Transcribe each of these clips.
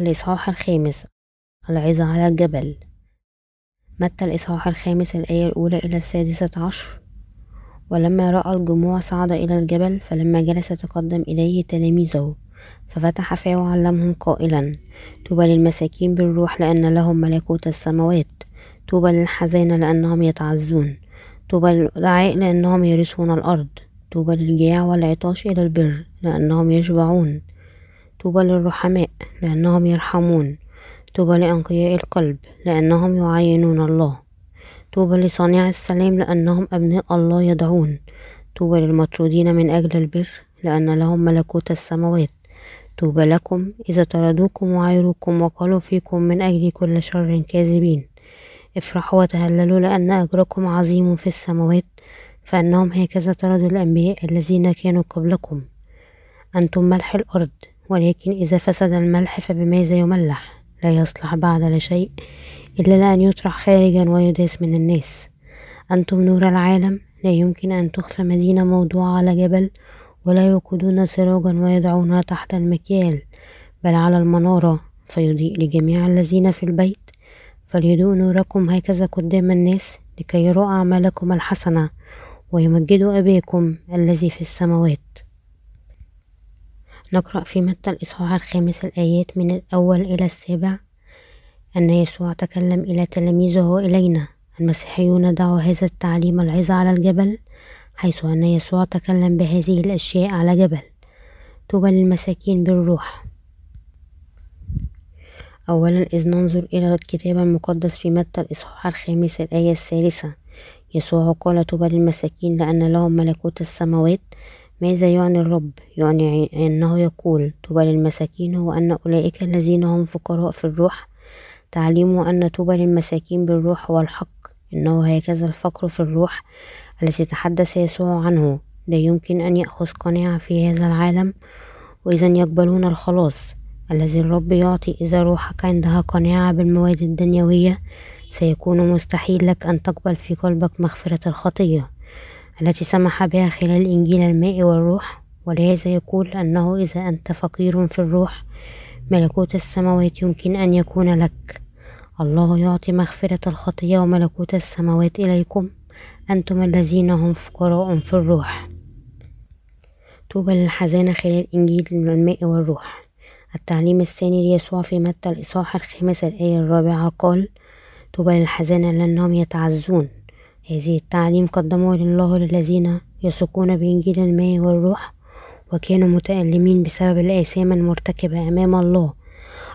الإصحاح الخامس العظة على الجبل. متى الإصحاح الخامس؟ الآية الأولى إلى السادسة عشر. ولما رأى الجموع صعد إلى الجبل فلما جلس تقدم إليه تلاميذه ففتح فاه وعلمهم قائلا طوبى للمساكين بالروح لأن لهم ملكوت السماوات. طوبى للحزانة لأنهم يتعزون. طوبى للودعاء لأنهم يرثون الأرض. طوبى للجياع والعطاش إلى البر لأنهم يشبعون. طوبى للرحماء لأنهم يرحمون. طوبى لأنقياء القلب لأنهم يعاينون الله. طوبى لصانع السلام لأنهم أبناء الله يدعون. طوبى للمطرودين من أجل البر لأن لهم ملكوت السماوات. طوبى لكم إذا طردوكم وعايروكم وقالوا فيكم من أجل كل شر كاذبين. افرحوا وتهللوا لأن أجركم عظيم في السماوات فأنهم هكذا طردوا الأنبياء الذين كانوا قبلكم. أنتم ملح الأرض. ولكن إذا فسد الملح فبماذا يملح لا يصلح بعد لشيء إلا لأن يطرح خارجا ويداس من الناس. أنتم نور العالم لا يمكن أن تخفى مدينة موضوعة على جبل ولا يوقدون سراجا ويضعونها تحت المكيال بل على المنارة. فيضيء لجميع الذين في البيت. فليضوء نوركم هكذا قدام الناس لكي يروا أعمالكم الحسنة ويمجدوا أبيكم الذي في السماوات. نقرأ في متى الإصحاح الخامس الآيات من الأول إلى السابع. أن يسوع تكلم إلى تلاميذه وإلينا المسيحيون دعوا هذا التعليم العظة على الجبل حيث أن يسوع تكلم بهذه الأشياء على جبل. طوبى للمساكين بالروح. أولا إذ ننظر إلى الكتاب المقدس في متى الإصحاح الخامس الآية الثالثة. يسوع قال طوبى للمساكين لأن لهم ملكوت السماوات. ماذا يعني الرب؟ يعني أنه يقول طوبى للمساكين وأن أولئك الذين هم فقراء في الروح. تعليموا أن طوبى للمساكين بالروح هو الحق. إنه هكذا الفقر في الروح الذي تحدث يسوع عنه. لا يمكن أن يأخذ قناعة في هذا العالم وإذا يقبلون الخلاص. الذي الرب يعطي إذا روحك عندها قناعة بالمواد الدنيوية سيكون مستحيل لك أن تقبل في قلبك مغفرة الخطية التي سمح بها خلال إنجيل الماء والروح ولهذا يقول أنه إذا أنت فقير في الروح ملكوت السماوات يمكن أن يكون لك. الله يعطي مغفرة الخطية وملكوت السماوات إليكم أنتم الذين هم فقراء في الروح. طوبى للحزانة خلال إنجيل الماء والروح. التعليم الثاني ليسوع في متى الإصحاح الخامس الآية الرابعة قال طوبى للحزانة لأنهم يتعزون. هذه التعليم قدموه لله للذين يثقون بإنجيل الماء والروح وكانوا متألمين بسبب الآثام المرتكبة أمام الله.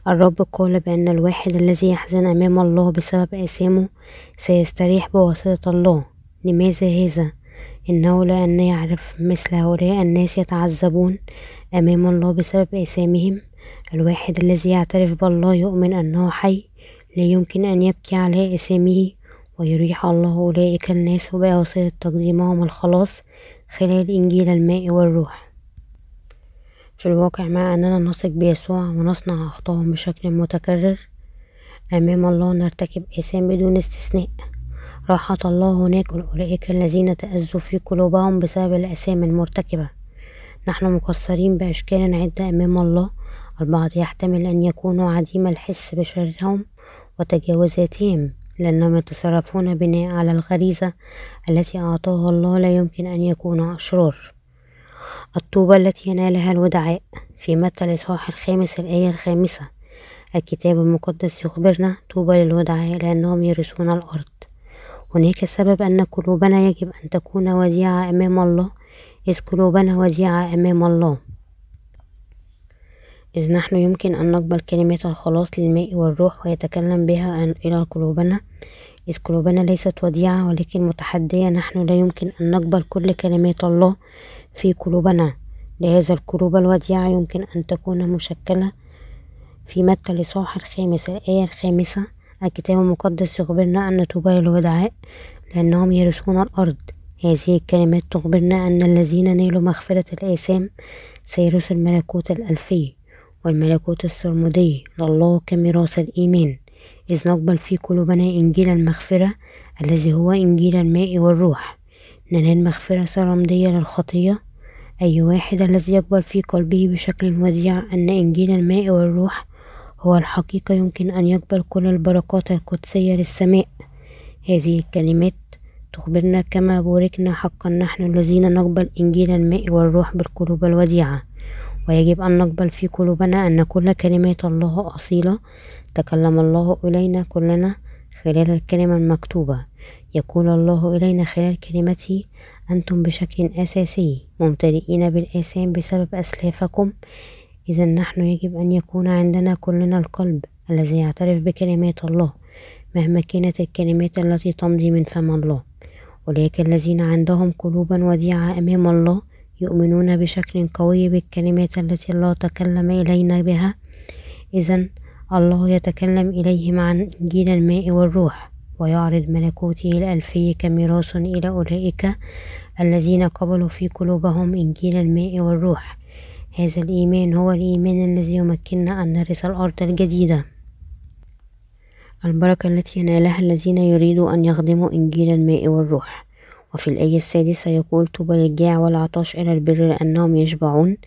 الرب قال بأن الواحد الذي يحزن أمام الله بسبب آثامه سيستريح بواسطة الله. لماذا هذا؟ إنه لأن يعرف مثل هؤلاء الناس يتعذبون أمام الله بسبب آثامهم. الواحد الذي يعترف بالله يؤمن أنه حي لا يمكن أن يبكي على آثامه. ويريح الله أولئك الناس بواسطة تقديمهم الخلاص خلال إنجيل الماء والروح. في الواقع مع أننا نثق بيسوع ونصنع أخطاء بشكل متكرر أمام الله نرتكب آثام بدون استثناء. راحة الله هناك لأولئك الذين تأذوا في قلوبهم بسبب الآثام المرتكبة. نحن مقصرين بأشكال عدة أمام الله البعض يحتمل أن يكونوا عديم الحس بشرهم وتجاوزاتهم. لأنهم يتصرفون بناء على الغريزة التي أعطاها الله لا يمكن أن يكونوا أشرار. الطوبة التي ينالها الودعاء في متى الإصحاح الخامس الآية الخامسة. الكتاب المقدس يخبرنا طوبى للودعاء لأنهم يرثون الأرض. هناك سبب أن قلوبنا يجب أن تكون وديعة أمام الله إذ قلوبنا وديعة أمام الله. إذ نحن يمكن أن نقبل كلمات الخلاص للماء والروح ويتكلم بها إلى قلوبنا. إذ قلوبنا ليست وديعة ولكن متحدية نحن لا يمكن أن نقبل كل كلمات الله في قلوبنا. لهذا القلوب الوديعة يمكن أن تكون مشكلة. في متى الإصحاح الخامس الآية الخامسة الكتاب المقدس يخبرنا أن طوبى للودعاء لأنهم يرثون الأرض. هذه الكلمات تخبرنا أن الذين نالوا مغفرة الآثام سيرثوا الملكوت الألفي. والملكوت السرمدي لله كميراث الإيمان إذ نقبل في قلوبنا إنجيل المغفرة الذي هو إنجيل الماء والروح. ننال مغفرة سرمدية للخطية أي واحد الذي يقبل في قلبه بشكل وديع أن إنجيل الماء والروح هو الحقيقة يمكن أن يقبل كل البركات القدسية للسماء. هذه الكلمات تخبرنا كما بوركنا حقا نحن الذين نقبل إنجيل الماء والروح بالقلوب الوديعة. ويجب أن نقبل في قلوبنا أن كل كلمات الله أصيلة تكلم الله إلينا كلنا خلال الكلمة المكتوبة. يقول الله إلينا خلال كلمته أنتم بشكل أساسي ممتلئين بالآثام بسبب أسلافكم. إذا نحن يجب أن يكون عندنا كلنا القلب الذي يعترف بكلمات الله مهما كانت الكلمات التي تمضي من فم الله. أولئك الذين عندهم قلوبا وديعة أمام الله يؤمنون بشكل قوي بالكلمات التي الله تكلم إلينا بها. إذا الله يتكلم إليهم عن إنجيل الماء والروح ويعرض ملكوته الألفي كميراث إلى أولئك الذين قبلوا في قلوبهم إنجيل الماء والروح. هذا الإيمان هو الإيمان الذي يمكننا أن نرث الأرض الجديدة. البركة التي ينالها الذين يريدوا أن يخدموا إنجيل الماء والروح. وفي الآية السادسة يقول طوبى للجاع والعطاش إلى البر لأنهم يشبعون.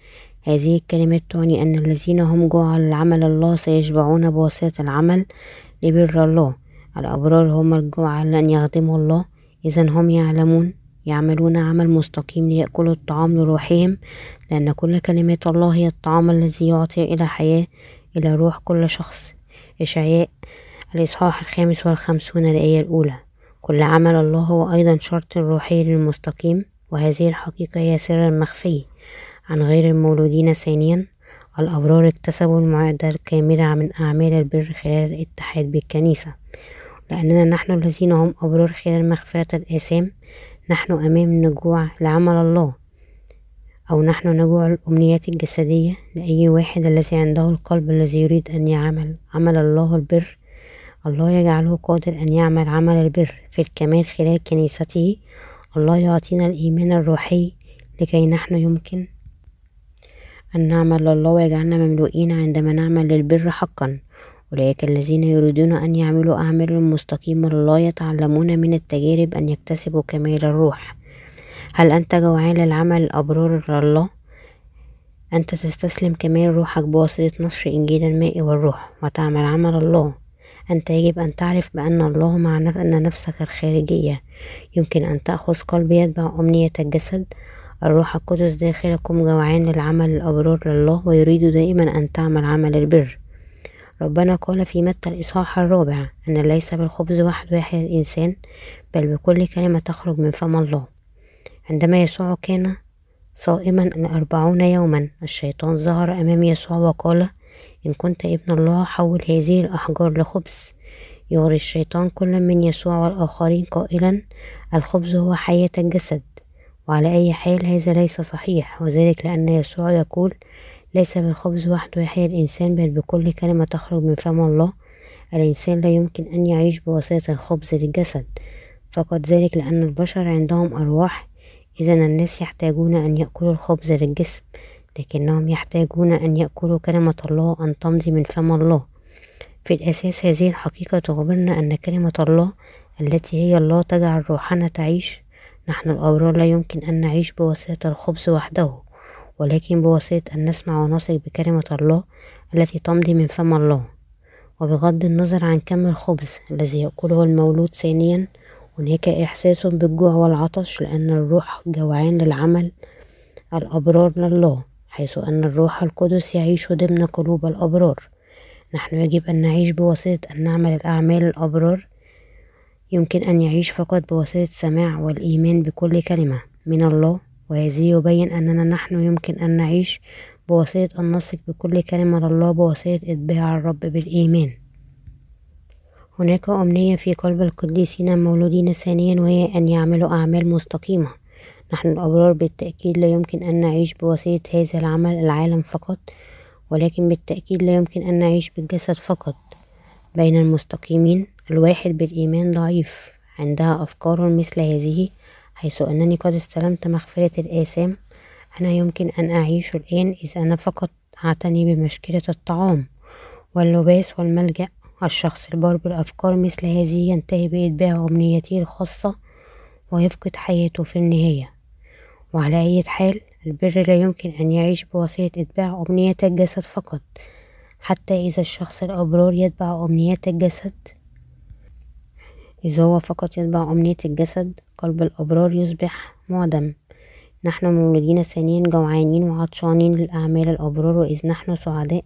هذه الكلمات تعني أن الذين هم جوع لعمل الله سيشبعون بواسطة العمل لبر الله. الأبرار هم الجوع لأن يخدموا الله. إذا هم يعلمون يعملون عمل مستقيم ليأكلوا الطعام لروحهم لأن كل كلمات الله هي الطعام الذي يعطي إلى حياة إلى روح كل شخص. إشعياء الإصحاح الخامس والخمسون الآية الأولى. كل عمل الله هو أيضا شرط روحي للمستقيم وهذه الحقيقة هي سر مخفي عن غير المولودين ثانيا. الأبرار اكتسبوا المعدة الكاملة من أعمال البر خلال الاتحاد بالكنيسة. لأننا نحن الذين هم أبرار خلال مغفرة الآثام نحن أمام نجوع لعمل الله أو نحن نجوع الأمنيات الجسدية لأي واحد الذي عنده القلب الذي يريد أن يعمل. عمل الله البر الله يجعله قادر أن يعمل عمل البر في الكمال خلال كنيسته. الله يعطينا الإيمان الروحي لكي نحن يمكن أن نعمل لله ويجعلنا مملوئين عندما نعمل للبر حقا. أولئك الذين يريدون أن يعملوا أعمال مستقيمة لله يتعلمون من التجارب أن يكتسبوا كمال الروح. هل أنت جوعان للعمل الأبرار لله؟ أنت تستسلم كمال روحك بواسطة نشر إنجيل الماء والروح وتعمل عمل الله. أنت يجب أن تعرف بأن الله مع أن نفسك الخارجية. يمكن أن تأخذ قلب يتبع أمنية الجسد. الروح القدس داخلكم جوعان للعمل الأبرار لله ويريد دائما أن تعمل عمل البر. ربنا قال في متى الإصحاح الرابع أن ليس بالخبز وحده يحيا الإنسان بل بكل كلمة تخرج من فم الله. عندما يسوع كان صائما الأربعون يوما الشيطان ظهر أمام يسوع وقال إن كنت ابن الله حول هذه الأحجار لخبز. يغري الشيطان كل من يسوع والآخرين قائلا الخبز هو حياة الجسد. وعلى أي حال هذا ليس صحيح. وذلك لأن يسوع يقول ليس بالخبز وحده يحيا الإنسان بل بكل كلمة تخرج من فم الله. الإنسان لا يمكن أن يعيش بواسطة الخبز للجسد. فقط ذلك لأن البشر عندهم أرواح. إذا الناس يحتاجون أن يأكلوا الخبز للجسم. لكنهم يحتاجون أن يأكلوا كلمة الله أن تمضي من فم الله. في الأساس هذه الحقيقة تخبرنا أن كلمة الله التي هي الله تجعل روحنا تعيش. نحن الأبرار لا يمكن أن نعيش بواسطة الخبز وحده ولكن بواسطة أن نسمع ونثق بكلمة الله التي تمضي من فم الله. وبغض النظر عن كم الخبز الذي يأكله المولود ثانيا هناك إحساس بالجوع والعطش لأن الروح جوعان للعمل الأبرار لله. حيث أن الروح القدس يعيش ضمن قلوب الأبرار. نحن يجب أن نعيش بواسطة أن نعمل الأعمال الأبرار. يمكن أن يعيش فقط بواسطة السماع والإيمان بكل كلمة من الله وهذه يبين أننا نحن يمكن أن نعيش بواسطة أن نثق بكل كلمة لله بواسطة إتباع الرب بالإيمان. هناك أمنية في قلب القديسين المولودين ثانيا وهي أن يعملوا أعمال مستقيمة. نحن الأبرار بالتأكيد لا يمكن أن نعيش بواسطة هذا العمل العالم فقط ولكن بالتأكيد لا يمكن أن نعيش بالجسد فقط. بين المستقيمين الواحد بالإيمان ضعيف. عندها أفكار مثل هذه حيث أنني قد استلمت مغفرة الآثام أنا يمكن أن أعيش الآن إذا أنا فقط أعتني بمشكلة الطعام واللباس والملجأ. الشخص البار بالأفكار مثل هذه ينتهي بإتباع أمنيته الخاصة ويفقد حياته في النهاية. وعلى أي حال البر لا يمكن أن يعيش بواسطة إتباع أمنية الجسد فقط حتى إذا الشخص الأبرار يتبع أمنيات الجسد. إذا هو فقط يتبع أمنية الجسد قلب الأبرار يصبح معدم. نحن مولودين ثانيا جوعانين وعطشانين للأعمال الأبرار وإذ نحن سعداء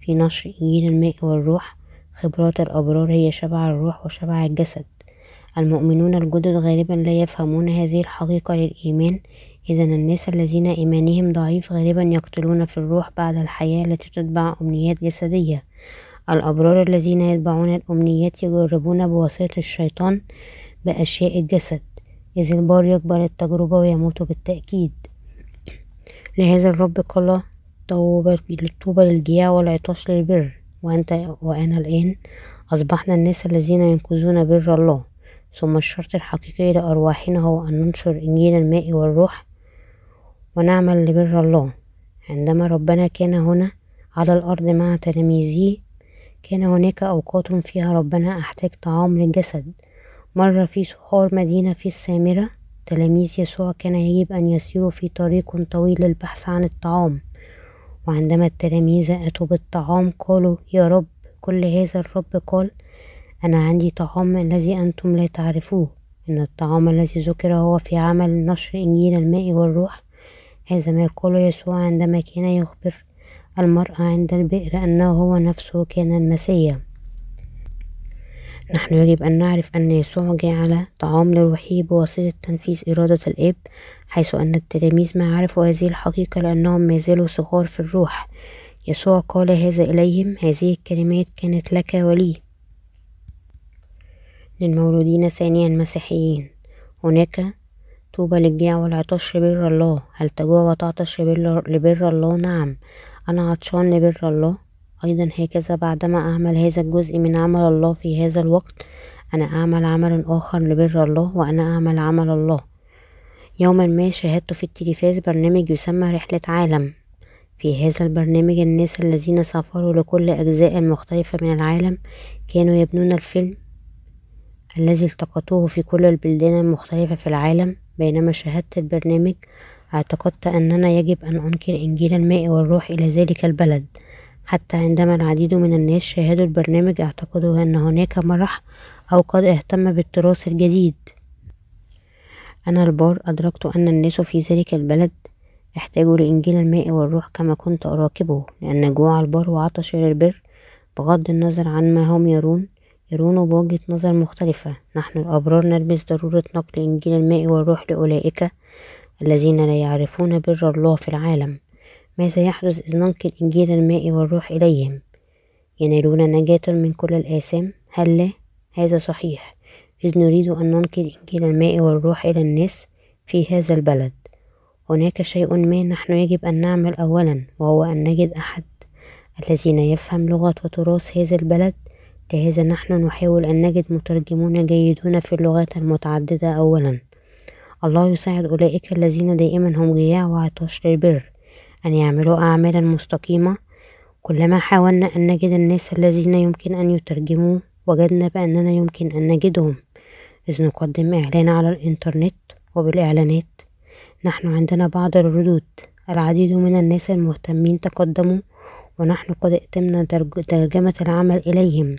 في نشر إنجيل الماء والروح. خبرات الأبرار هي شبع الروح وشبع الجسد. المؤمنون الجدد غالبا لا يفهمون هذه الحقيقة للإيمان. إذا الناس الذين إيمانهم ضعيف غالبا يقتلون في الروح بعد الحياة التي تتبع أمنيات جسدية. الأبرار الذين يتبعون الأمنيات يجربون بواسطة الشيطان بأشياء الجسد. إذ البار يقبل التجربة ويموت بالتأكيد. لهذا الرب قال طوبى للجياع والعطاش للبر. وأنت وأنا الآن أصبحنا الناس الذين ينقذون بر الله. ثم الشرط الحقيقي لأرواحنا هو أن ننشر إنجيل الماء والروح ونعمل لبر الله. عندما ربنا كان هنا على الأرض مع تلاميذه كان هناك أوقات فيها ربنا أحتاج طعام للجسد. مرة في سخار مدينة في السامرة تلاميذ يسوع كان يجب أن يسيروا في طريق طويل للبحث عن الطعام. وعندما التلاميذ أتوا بالطعام قالوا يا رب كل هذا الرب قال أنا عندي طعام الذي أنتم لا تعرفوه. إن الطعام الذي ذكر هو في عمل نشر إنجيل الماء والروح. هذا ما قاله يسوع عندما كان يخبر المرأة عند البئر أنه هو نفسه كان المسيا نحن يجب أن نعرف أن يسوع جعل طعام لروحه بواسطة تنفيذ إرادة الآب حيث أن التلاميذ ما عرفوا هذه الحقيقة لأنهم ما زالوا صغار في الروح. يسوع قال هذا إليهم هذه الكلمات كانت لك ولي. للمولودين ثانيا مسيحيين. هناك طوبى للجيع والعطش لبر الله. هل تجوع وتعطش لبر الله؟ نعم. أنا عطشان لبر الله. أيضا هكذا بعدما أعمل هذا الجزء من عمل الله في هذا الوقت أنا أعمل عمل آخر لبر الله وأنا أعمل عمل الله. يوما ما شاهدت في التلفاز برنامج يسمى رحلة عالم. في هذا البرنامج الناس الذين سافروا لكل أجزاء المختلفة من العالم كانوا يبنون الفيلم الذي التقطوه في كل البلدان المختلفة في العالم. بينما شاهدت البرنامج اعتقدت أننا يجب أن أنقل إنجيل الماء والروح إلى ذلك البلد. حتى عندما العديد من الناس شاهدوا البرنامج اعتقدوا أن هناك مرح أو قد اهتم بالتراث الجديد. أنا البار أدركت أن الناس في ذلك البلد احتاجوا لإنجيل الماء والروح كما كنت أراقبه لأن جوع البر وعطش للبر بغض النظر عن ما هم يرون يرونه بوجهة نظر مختلفة. نحن الأبرار نلبس ضرورة نقل إنجيل الماء والروح لأولئك الذين لا يعرفون بر الله في العالم. ماذا يحدث إذ ننقل إنجيل الماء والروح إليهم؟ ينالون نجاة من كل الآثام؟ هل لا؟ هذا صحيح. إذ نريد أن ننقل إنجيل الماء والروح إلى الناس في هذا البلد. هناك شيء ما نحن يجب أن نعمل أولا وهو أن نجد أحد الذين يفهم لغة وتراث هذا البلد لهذا نحن نحاول أن نجد مترجمون جيدون في اللغات المتعددة أولا. الله يساعد أولئك الذين دائما هم جياع وعطاش للبر أن يعملوا أعمالا مستقيمة. كلما حاولنا أن نجد الناس الذين يمكن أن يترجموا وجدنا بأننا يمكن أن نجدهم. إذ نقدم إعلان على الإنترنت وبالإعلانات. نحن عندنا بعض الردود. العديد من الناس المهتمين تقدموا ونحن قد اتمنا ترجمة العمل إليهم.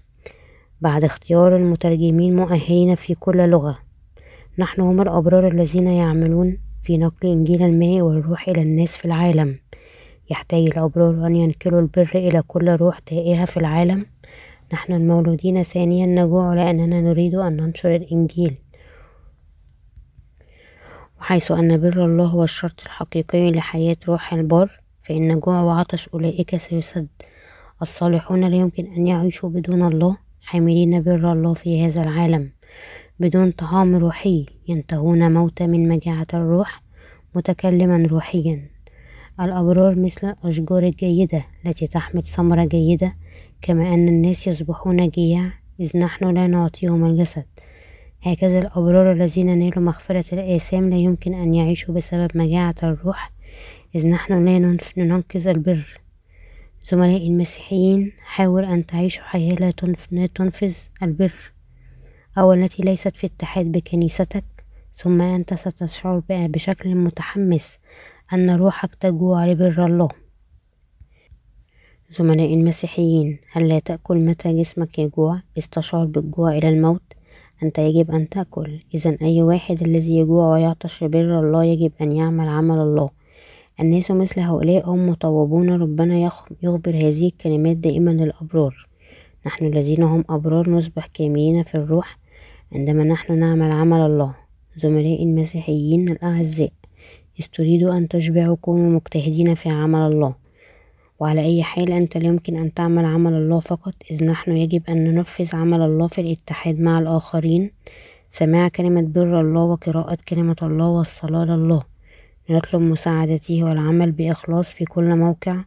بعد اختيار المترجمين مؤهلين في كل لغة. نحن هم الأبرار الذين يعملون في نقل إنجيل الماء والروح إلى الناس في العالم. يحتاج الأبرار أن ينقلوا البر إلى كل روح تائهة في العالم. نحن المولودين ثانيا نجوع لأننا نريد أن ننشر الإنجيل. وحيث أن بر الله هو الشرط الحقيقي لحياة روح البر فإن جوع وعطش أولئك سيسد. الصالحون لا يمكن أن يعيشوا بدون الله. حاملين بر الله في هذا العالم بدون طعام روحي. ينتهون موتى من مجاعة الروح متكلما روحيا. الأبرار مثل الأشجار الجيدة التي تحمل ثمرة جيدة كما أن الناس يصبحون جياع إذ نحن لا نعطيهم الجسد. هكذا الأبرار الذين نالوا مغفرة الآثام لا يمكن أن يعيشوا بسبب مجاعة الروح إذ نحن لا ننقذ البر. زملائي المسيحيين حاول أن تعيش حياة لا تنفذ البر أو التي ليست في اتحاد بكنيستك ثم أنت ستشعر بشكل متحمس أن روحك تجوع لبر الله. زملائي المسيحيين هل لا تأكل متى جسمك يجوع؟ استشعر بالجوع إلى الموت. أنت يجب أن تأكل. إذا أي واحد الذي يجوع ويعطش لبر الله يجب أن يعمل عمل الله. الناس مثل هؤلاء هم مطوبون ربنا يخبر هذه الكلمات دائما للأبرار. نحن الذين هم أبرار نصبح كاملين في الروح عندما نحن نعمل عمل الله. زملائي المسيحيين الأعزاء إذ تريدوا أن تشبعوا كونوا مجتهدين في عمل الله. وعلى أي حال أنت لا يمكن أن تعمل عمل الله فقط إذ نحن يجب أن ننفذ عمل الله في الاتحاد مع الآخرين. سماع كلمة بر الله وقراءة كلمة الله والصلاة لله. نطلب مساعدته والعمل بإخلاص في كل موقع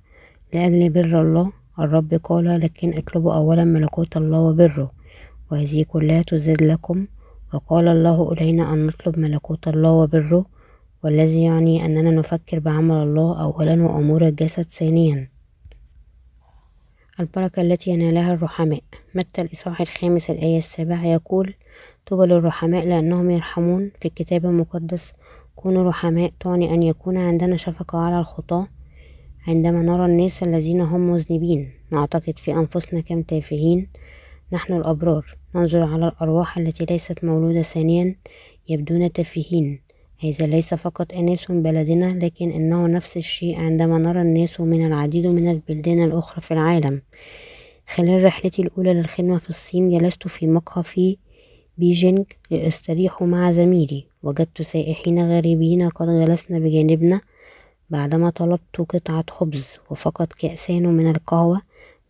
لأجل بر الله. الرب قال لكن اطلبوا أولا ملكوت الله وبره وهذه كلها تزاد لكم. وقال الله إلينا أن نطلب ملكوت الله وبره والذي يعني أننا نفكر بعمل الله أولا وأمور الجسد ثانيا. البركة التي ينالها الرحماء. متى الإصحاح الخامس الآية السابعة يقول طوبى للرحماء لأنهم يرحمون في الكتاب المقدس كونوا رحماء تعني أن يكون عندنا شفقة على الخطاة عندما نرى الناس الذين هم مذنبين. نعتقد في أنفسنا كم تافهين. نحن الأبرار. ننظر على الأرواح التي ليست مولودة ثانيا يبدون تافهين. هذا ليس فقط أناس بلدنا لكن إنه نفس الشيء عندما نرى الناس من العديد من البلدان الأخرى في العالم. خلال رحلتي الأولى للخدمة في الصين جلست في مقهى في بيجينغ لأستريح مع زميلي. وجدت سائحين غريبين قد جلسنا بجانبنا بعدما طلبت قطعة خبز وفقط كأسان من القهوة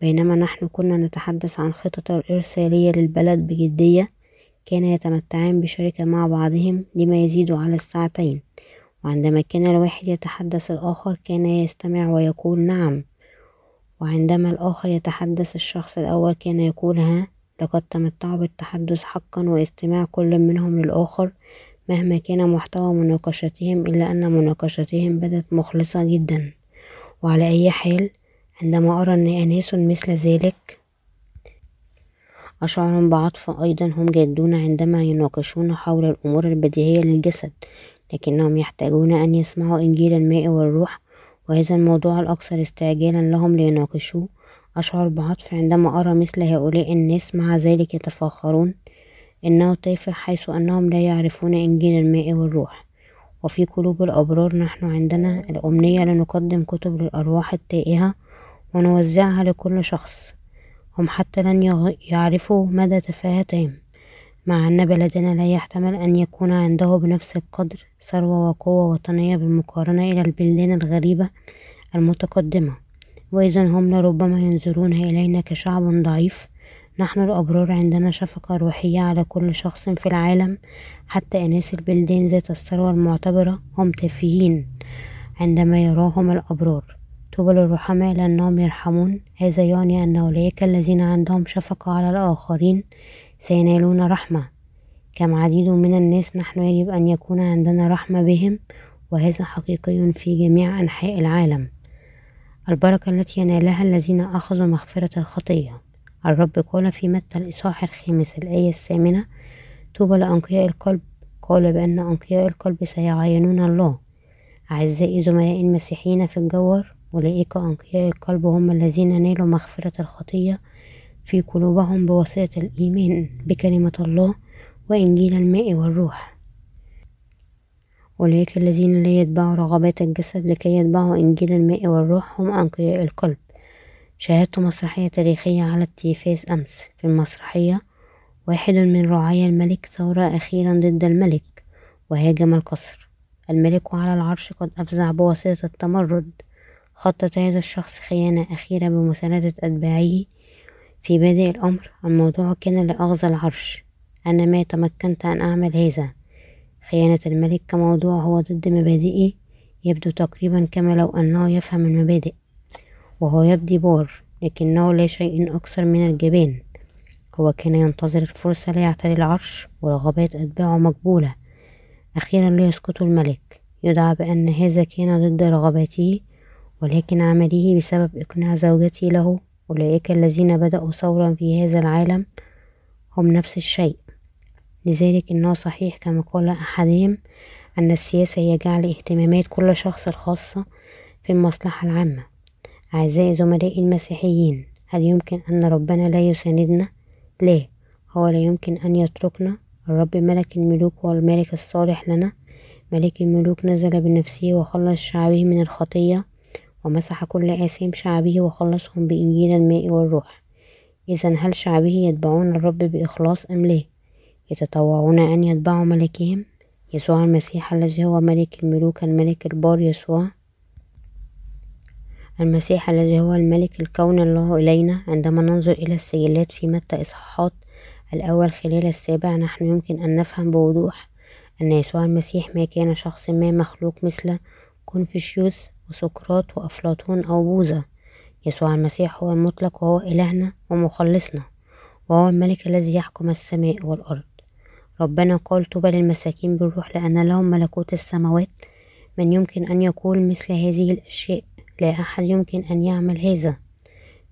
بينما نحن كنا نتحدث عن خطط الإرسالية للبلد بجدية كان يتمتعان بشركة مع بعضهم لما يزيد على الساعتين. وعندما كان الواحد يتحدث الآخر كان يستمع ويقول نعم. وعندما الآخر يتحدث الشخص الأول كان يقول ها لقد تمتعوا بالتحدث حقا واستماع كل منهم للآخر. مهما كان محتوى مناقشتهم إلا أن مناقشتهم بدت مخلصة جدا. وعلى أي حال عندما أرى أن أناس مثل ذلك أشعر بعطف أيضا هم جادون عندما يناقشون حول الأمور البديهية للجسد لكنهم يحتاجون أن يسمعوا إنجيل الماء والروح وهذا الموضوع الأكثر استعجالا لهم ليناقشوه. أشعر بعطف عندما أرى مثل هؤلاء الناس مع ذلك يتفاخرون. إنه تافه حيث أنهم لا يعرفون إنجيل الماء والروح. وفي قلوب الأبرار نحن عندنا الأمنية لنقدم كتب للأرواح التائهة ونوزعها لكل شخص. هم حتى لن يعرفوا مدى تفاهتهم مع أن بلدنا لا يحتمل أن يكون عنده بنفس القدر ثروة وقوة وطنية بالمقارنة إلى البلدان الغريبة المتقدمة. وإذا هم لربما ينظرون إلينا كشعب ضعيف نحن الأبرار عندنا شفقة روحية على كل شخص في العالم حتى أناس البلدان ذات الثروة المعتبرة هم تافهين عندما يراهم الأبرار. طوبى للرحماء لأنهم يرحمون. هذا يعني أن أولئك الذين عندهم شفقة على الآخرين سينالون رحمة. كم عديد من الناس نحن يجب أن يكون عندنا رحمة بهم وهذا حقيقي في جميع أنحاء العالم. البركة التي ينالها الذين أخذوا مغفرة الخطية. الرب قال في متى الإصحاح الخامس الآية الثامنة؟ طوبى لأنقياء القلب. قال بأن أنقياء القلب سيعاينون الله. أعزائي زملائي المسيحيين في الجوهر أولئك أنقياء القلب هم الذين نالوا مغفرة الخطية في قلوبهم بواسطة الإيمان بكلمة الله وإنجيل الماء والروح. أولئك الذين لا يتبعوا رغبات الجسد لكي يتبعوا إنجيل الماء والروح هم أنقياء القلب. شاهدت مسرحية تاريخية على التلفاز أمس. في المسرحية واحد من رعايا الملك ثورة أخيرا ضد الملك وهاجم القصر. الملك على العرش قد أفزع بواسطة التمرد. خطط هذا الشخص خيانة أخيرة بمساندة أتباعه في بادئ الأمر. الموضوع كان لأغزى العرش. أنا ما تمكنت أن أعمل هذا. خيانة الملك كموضوع هو ضد مبادئي يبدو تقريبا كما لو أنه يفهم المبادئ. وهو يبدي بار لكنه لا شيء أكثر من الجبان هو كان ينتظر الفرصة ليعتلي العرش ورغبات أتباعه مقبولة. أخيرا ليسقط الملك. يدعى بأن هذا كان ضد رغباته ولكن عمله بسبب إقناع زوجته له. أولئك الذين بدأوا ثورا في هذا العالم هم نفس الشيء. لذلك إنه صحيح كما قال أحدهم أن السياسة هي جعل اهتمامات كل شخص الخاصة في المصلحة العامة. أعزائي زملائي المسيحيين هل يمكن أن ربنا لا يساندنا؟ لا هو لا يمكن أن يتركنا. الرب ملك الملوك هو الملك الصالح لنا. ملك الملوك نزل بنفسه وخلص شعبه من الخطية ومسح كل آثام شعبه وخلصهم بإنجيل الماء والروح. إذا هل شعبه يتبعون الرب بإخلاص أم لا؟ يتطوعون أن يتبعوا ملكهم؟ يسوع المسيح الذي هو ملك الملوك الملك البار يسوع. المسيح الذي هو الملك الكون الله إلينا عندما ننظر إلى السجلات في متى إصحاحات الأول خلال السابع نحن يمكن أن نفهم بوضوح أن يسوع المسيح ما كان شخص ما مخلوق مثل كونفوشيوس وسقراط وأفلاطون أو بوذا. يسوع المسيح هو المطلق وهو إلهنا ومخلصنا وهو الملك الذي يحكم السماء والأرض. ربنا قال طوبى للمساكين بالروح لأن لهم ملكوت السماوات. من يمكن أن يقول مثل هذه الأشياء؟ لا أحد يمكن أن يعمل هذا.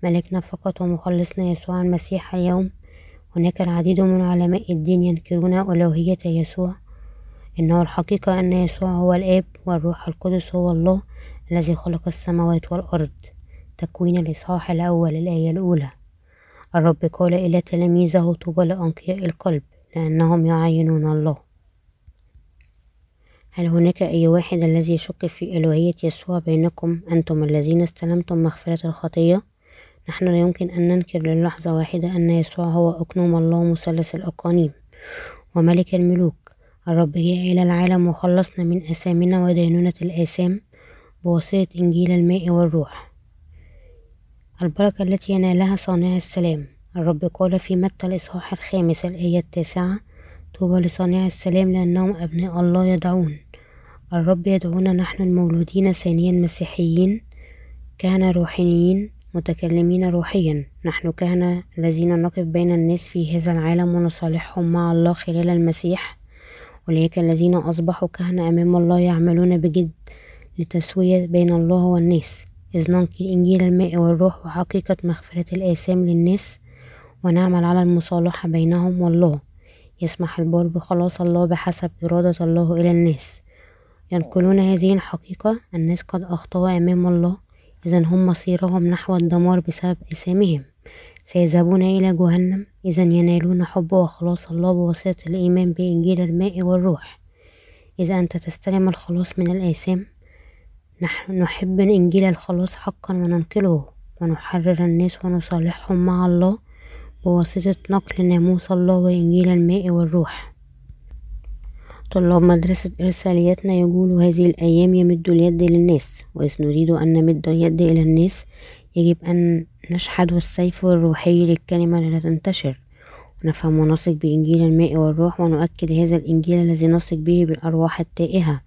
ملكنا فقط ومخلصنا يسوع المسيح اليوم. هناك العديد من علماء الدين ينكرون ألوهية يسوع. إنه الحقيقة أن يسوع هو الآب والروح القدس هو الله الذي خلق السماوات والأرض. تكوين الإصحاح الأول الآية الأولى. الرب قال إلى تلاميذه طوبى لأنقياء القلب لأنهم يعينون الله. هل هناك أي واحد الذي يشك في ألوهية يسوع بينكم أنتم الذين استلمتم مغفرة الخطية؟ نحن لا يمكن أن ننكر للحظة واحدة أن يسوع هو أقنوم الله مثلث الأقانيم. وملك الملوك الرب جاء إلى العالم وخلصنا من أثامنا ودينونة الآثام بواسطة إنجيل الماء والروح. البركة التي ينالها صانع السلام. الرب قال في متى الإصحاح الخامس الآية التاسعة طوبى لصانع السلام لأنهم أبناء الله يدعون. الرب يدعونا نحن المولودين ثانيا مسيحيين كهنة روحانيين متكلمين روحيا. نحن كهنة الذين نقف بين الناس في هذا العالم ونصالحهم مع الله خلال المسيح. أولئك الذين أصبحوا كهنة أمام الله يعملون بجد لتسوية بين الله والناس. إذ ننقل إنجيل الماء والروح وحقيقة مغفرة الآثام للناس ونعمل على المصالحة بينهم والله. يسمح البار بخلاص الله بحسب إرادة الله إلى الناس. ينقلون هذه الحقيقة الناس قد أخطأوا أمام الله إذا هم مصيرهم نحو الدمار بسبب إثامهم سيذهبون إلى جهنم إذا ينالون حب وخلاص الله بواسطة الإيمان بإنجيل الماء والروح. إذا أنت تستلم الخلاص من الآثام نحن نحب إنجيل الخلاص حقا وننقله ونحرر الناس ونصالحهم مع الله. بواسطة نقل ناموس الله وإنجيل الماء والروح. طلاب مدرسة إرساليتنا يقولوا هذه الأيام يمد اليد للناس وإذ نريد أن نمد اليد إلى الناس يجب أن نشحذ السيف الروحي للكلمة لتنتشر ونفهم ونثق بإنجيل الماء والروح ونؤكد هذا الإنجيل الذي نثق به بالأرواح التائهة.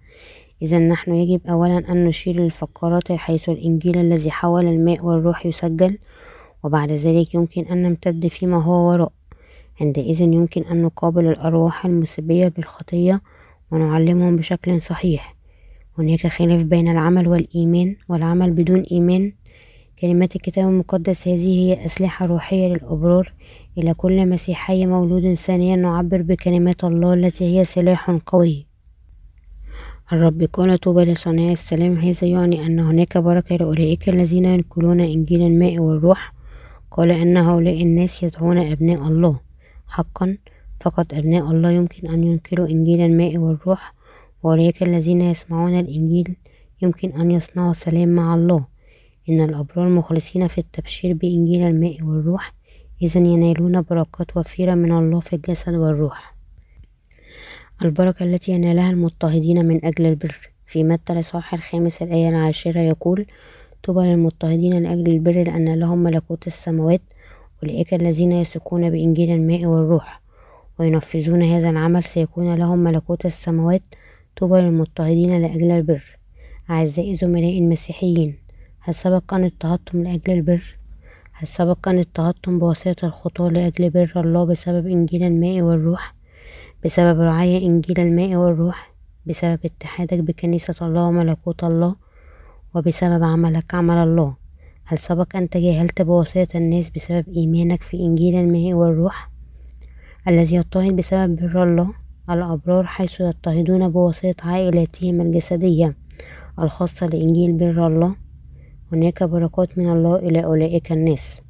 إذا نحن يجب أولا أن نشير للفقرات حيث الإنجيل الذي حول الماء والروح يسجل وبعد ذلك يمكن أن نمتد فيما هو وراء. عندئذ يمكن أن نقابل الأرواح المسبية بالخطية ونعلمهم بشكل صحيح. هناك خلاف بين العمل والإيمان والعمل بدون إيمان. كلمات الكتاب المقدس هذه هي أسلحة روحية للأبرار. إلى كل مسيحي مولود ثانيا نعبر بكلمات الله التي هي سلاح قوي. الرب قال طوبى لصانع السلام هذا يعني أن هناك بركة لأولئك الذين ينقلون إنجيل الماء والروح قال أن هؤلاء الناس يدعون أبناء الله حقا فقط أبناء الله يمكن أن ينقلوا إنجيل الماء والروح وأولئك الذين يسمعون الإنجيل يمكن أن يصنعوا سلام مع الله. إن الأبرار مخلصين في التبشير بإنجيل الماء والروح إذا ينالون بركات وفيرة من الله في الجسد والروح. البركة التي ينالها المضطهدين من أجل البر. في متى الإصحاح الخامس الآية العاشرة يقول طوبى للمضطهدين لأجل البر لأن لهم ملكوت السماوات أولئك الذين يثقون بإنجيل الماء والروح وينفذون هذا العمل سيكون لهم ملكوت السماوات طوبى للمضطهدين لأجل البر أعزائي زملائي المسيحيين هل سبق أن اضطهدتم لأجل البر؟ هل سبق أن اضطهدتم بواسطة الخطاة لأجل بر الله بسبب إنجيل الماء والروح؟ بسبب رعاية إنجيل الماء والروح؟ بسبب اتحادك بكنيسة الله وملكوت الله؟ وبسبب عملك عمل الله. هل سبق أن تجاهلت بواسطة الناس بسبب إيمانك في إنجيل الماء والروح الذي يضطهد بسبب بر الله؟ الأبرار حيث يضطهدون بواسطة عائلاتهم الجسدية الخاصة لإنجيل بر الله. هناك بركات من الله إلى أولئك الناس.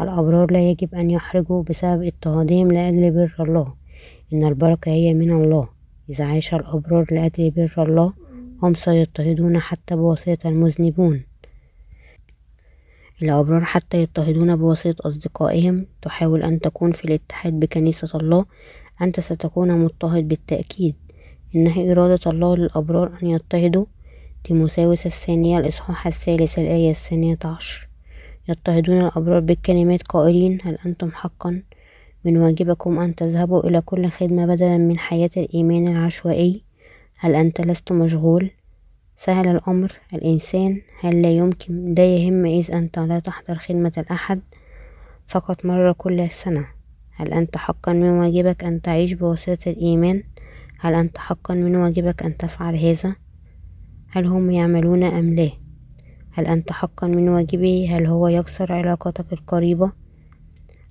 الأبرار لا يجب أن يحرجوا بسبب اضطهادهم لأجل بر الله. إن البركة هي من الله. إذا عاش الأبرار لأجل بر الله هم سيضطهدون حتى بواسطة المذنبون. الأبرار حتى يضطهدون بواسطة أصدقائهم. تحاول أن تكون في الاتحاد بكنيسة الله. أنت ستكون مضطهد بالتأكيد. إنها إرادة الله للأبرار أن يضطهدوا. تيموساوس الثانية الإصحاح الثالث الآية الثانية عشر. يضطهدون الأبرار بالكلمات قائلين هل أنتم حقا؟ من واجبكم أن تذهبوا إلى كل خدمة بدلا من حياة الإيمان العشوائي. هل أنت لست مشغول؟ سهل الأمر. الإنسان هل لا يمكن لا يهم إذ أنت لا تحضر خدمة الأحد؟ فقط مرة كل سنة. هل أنت حقا من واجبك أن تعيش بواسطة الإيمان؟ هل أنت حقا من واجبك أن تفعل هذا؟ هل هم يعملون أم لا؟ هل أنت حقا من واجبه؟ هل هو يكسر علاقتك القريبة؟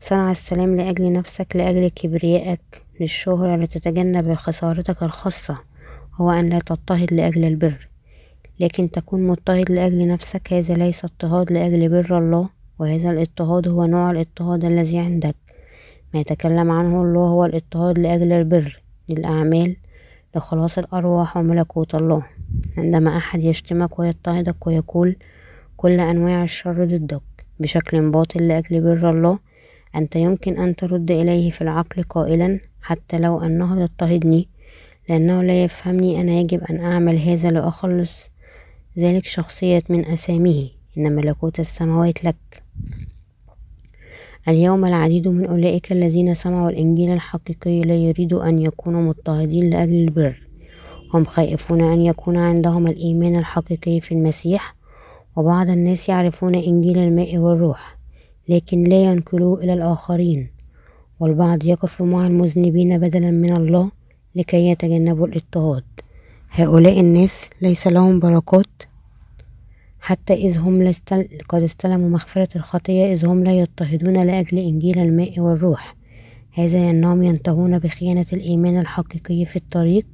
صنع السلام لأجل نفسك لأجل كبريائك. للشهرة لتتجنب خسارتك الخاصة. هو أن لا تضطهد لأجل البر لكن تكون مضطهد لأجل نفسك هذا ليس اضطهاد لأجل بر الله وهذا الاضطهاد هو نوع الاضطهاد الذي عندك. ما يتكلم عنه الله هو الاضطهاد لأجل البر للأعمال لخلاص الأرواح وملكوت الله. عندما أحد يشتمك ويضطهدك ويقول كل أنواع الشر ضدك بشكل باطل لأجل بر الله أنت يمكن أن ترد إليه في العقل قائلا حتى لو أنه يضطهدني. لأنه لا يفهمني أنا يجب أن أعمل هذا لأخلص ذلك شخصية من أساميه. إن ملكوت السماوات لك. اليوم العديد من أولئك الذين سمعوا الإنجيل الحقيقي لا يريدوا أن يكونوا مضطهدين لأجل البر. هم خائفون أن يكون عندهم الإيمان الحقيقي في المسيح وبعض الناس يعرفون إنجيل الماء والروح لكن لا ينقلوه إلى الآخرين. والبعض يقف مع المذنبين بدلا من الله لكي يتجنبوا الاضطهاد. هؤلاء الناس ليس لهم بركات حتى إذ هم قد استلموا مغفرة الخطية إذ هم لا يضطهدون لأجل إنجيل الماء والروح. هذا أنهم ينتهون بخيانة الإيمان الحقيقي في الطريق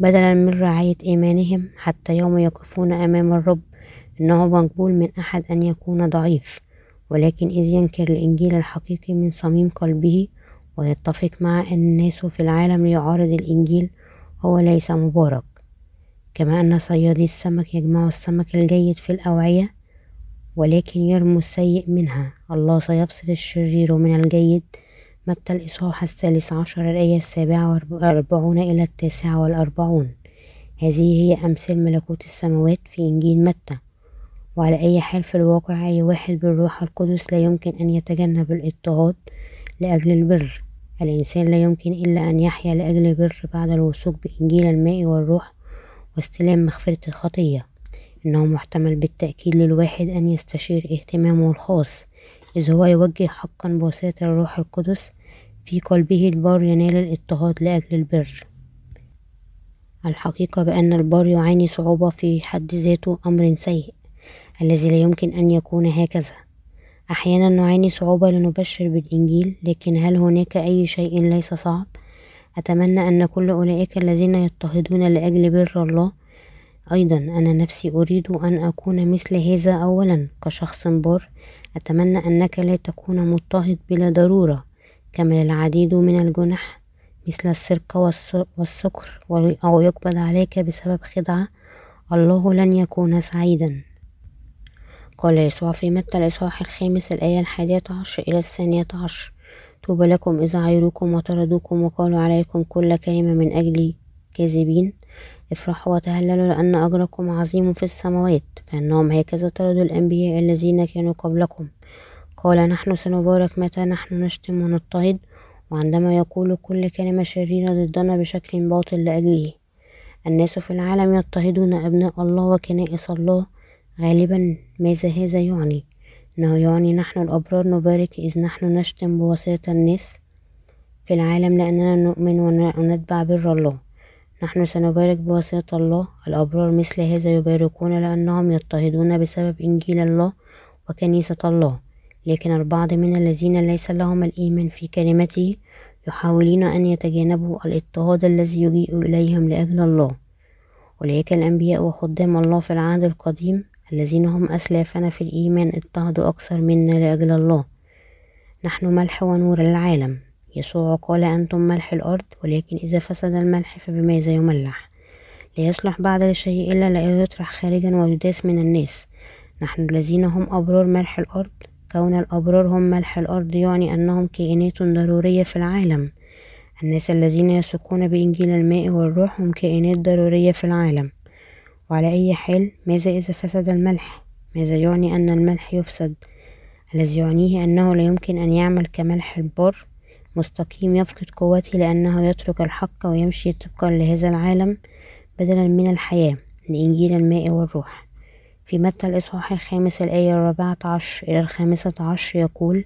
بدلا من رعاية إيمانهم حتى يوم يقفون أمام الرب إنه مقبول من أحد أن يكون ضعيف. ولكن إذ ينكر الإنجيل الحقيقي من صميم قلبه ويتفق مع الناس في العالم ليعارض الإنجيل هو ليس مبارك كما أن صيادي السمك يجمع السمك الجيد في الأوعية ولكن يرمو السيء منها. الله سيفصل الشرير من الجيد متى الإصحاح الثالث عشر الآية السابعة والأربعون إلى التاسعة والأربعون. هذه هي أمثال ملكوت السماوات في إنجيل متى. وعلى أي حال في الواقع أي واحد بالروح القدس لا يمكن أن يتجنب الاضطهاد لأجل البر. الإنسان لا يمكن إلا أن يحيا لأجل البر بعد الوثوق بإنجيل الماء والروح واستلام مغفرة الخطية. إنه محتمل بالتأكيد للواحد أن يستشير اهتمامه الخاص إذ هو يوجه حقا بواسطة الروح القدس في قلبه البار ينال الاضطهاد لأجل البر. الحقيقة بأن البار يعاني صعوبة في حد ذاته أمر سيء الذي لا يمكن أن يكون هكذا. أحيانا نعاني صعوبة لنبشر بالإنجيل لكن هل هناك أي شيء ليس صعب؟ أتمنى أن كل أولئك الذين يضطهدون لأجل بر الله. أيضا أنا نفسي أريد أن أكون مثل هذا أولا كشخص بار أتمنى أنك لا تكون مضطهد بلا ضرورة كما العديد من الجنح مثل السرقة والسكر أو يقبض عليك بسبب خدعة. الله لن يكون سعيدا. قال يسوع في متى الإصحاح الخامس الآية الحادية عشر إلى الثانية عشر. طوبى لكم إذا عيروكم وطردوكم وقالوا عليكم كل كلمة من أجل كاذبين افرحوا وتهللوا لأن أجركم عظيم في السماوات فإنهم هكذا طردوا الأنبياء الذين كانوا قبلكم. قال نحن سنبارك متى نحن نشتم ونضطهد وعندما يقول كل كلمة شريرة ضدنا بشكل باطل لأجله. الناس في العالم يضطهدون أبناء الله وكنائس الله غالبا ماذا هذا يعني. إنه يعني نحن الأبرار نبارك إذ نحن نشتم بواسطة الناس في العالم لأننا نؤمن ونتبع بر الله. نحن سنبارك بواسطة الله. الأبرار مثل هذا يباركون لأنهم يضطهدون بسبب إنجيل الله وكنيسة الله. لكن البعض من الذين ليس لهم الإيمان في كلمته يحاولون أن يتجنبوا الاضطهاد الذي يجيء إليهم لأجل الله. أولئك الأنبياء وخدام الله في العهد القديم الذين هم أسلافنا في الإيمان اضطهدوا أكثر منا لأجل الله. نحن ملح ونور العالم يسوع قال أنتم ملح الأرض ولكن إذا فسد الملح فبماذا يملح؟ لا يصلح بعد الشيء إلا لا يطرح خارجا ويداس من الناس. نحن الذين هم أبرار ملح الأرض. كون الأبرار هم ملح الأرض يعني أنهم كائنات ضرورية في العالم. الناس الذين يثقون بإنجيل الماء والروح هم كائنات ضرورية في العالم. وعلى أي حال ماذا إذا فسد الملح؟ ماذا يعني أن الملح يفسد؟ الذي يعنيه أنه لا يمكن أن يعمل كملح البر مستقيم يفقد قوته لأنه يترك الحق ويمشي طبقا لهذا العالم بدلا من الحياة لإنجيل الماء والروح. في متى الإصحاح الخامس الآية الرابعة عشر إلى الخامسة عشر يقول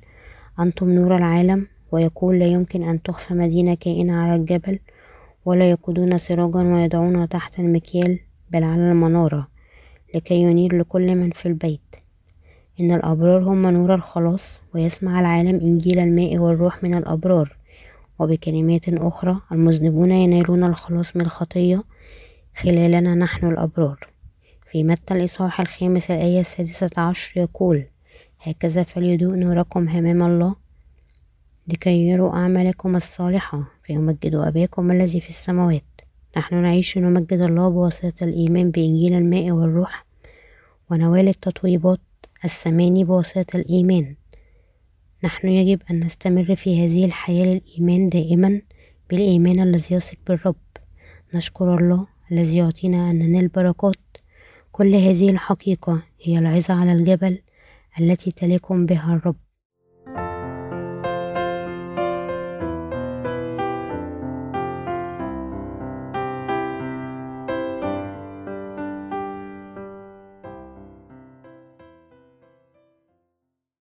أنتم نور العالم ويقول لا يمكن أن تخفى مدينة كائنة على الجبل ولا يقودون سراجا ويضعونها تحت المكيال بل على المنارة لكي ينير لكل من في البيت. إن الأبرار هم نور الخلاص ويسمع العالم إنجيل الماء والروح من الأبرار. وبكلمات أخرى المذنبون ينالون الخلاص من الخطية خلالنا نحن الأبرار. في متى الإصحاح الخامس الآية السادسة عشر يقول هكذا فليضوء نوركم أمام الله لكي يروا أعمالكم الصالحة فيمجدوا أباكم الذي في السماوات. نحن نعيش نمجد الله بواسطة الإيمان بإنجيل الماء والروح ونوال التطويبات الثماني بواسطة الإيمان. نحن يجب أن نستمر في هذه الحياة للإيمان دائما بالإيمان الذي يثق بالرب. نشكر الله الذي يعطينا أن ننال بركات كل هذه الحقيقة هي العظة على الجبل التي تليكم بها الرب.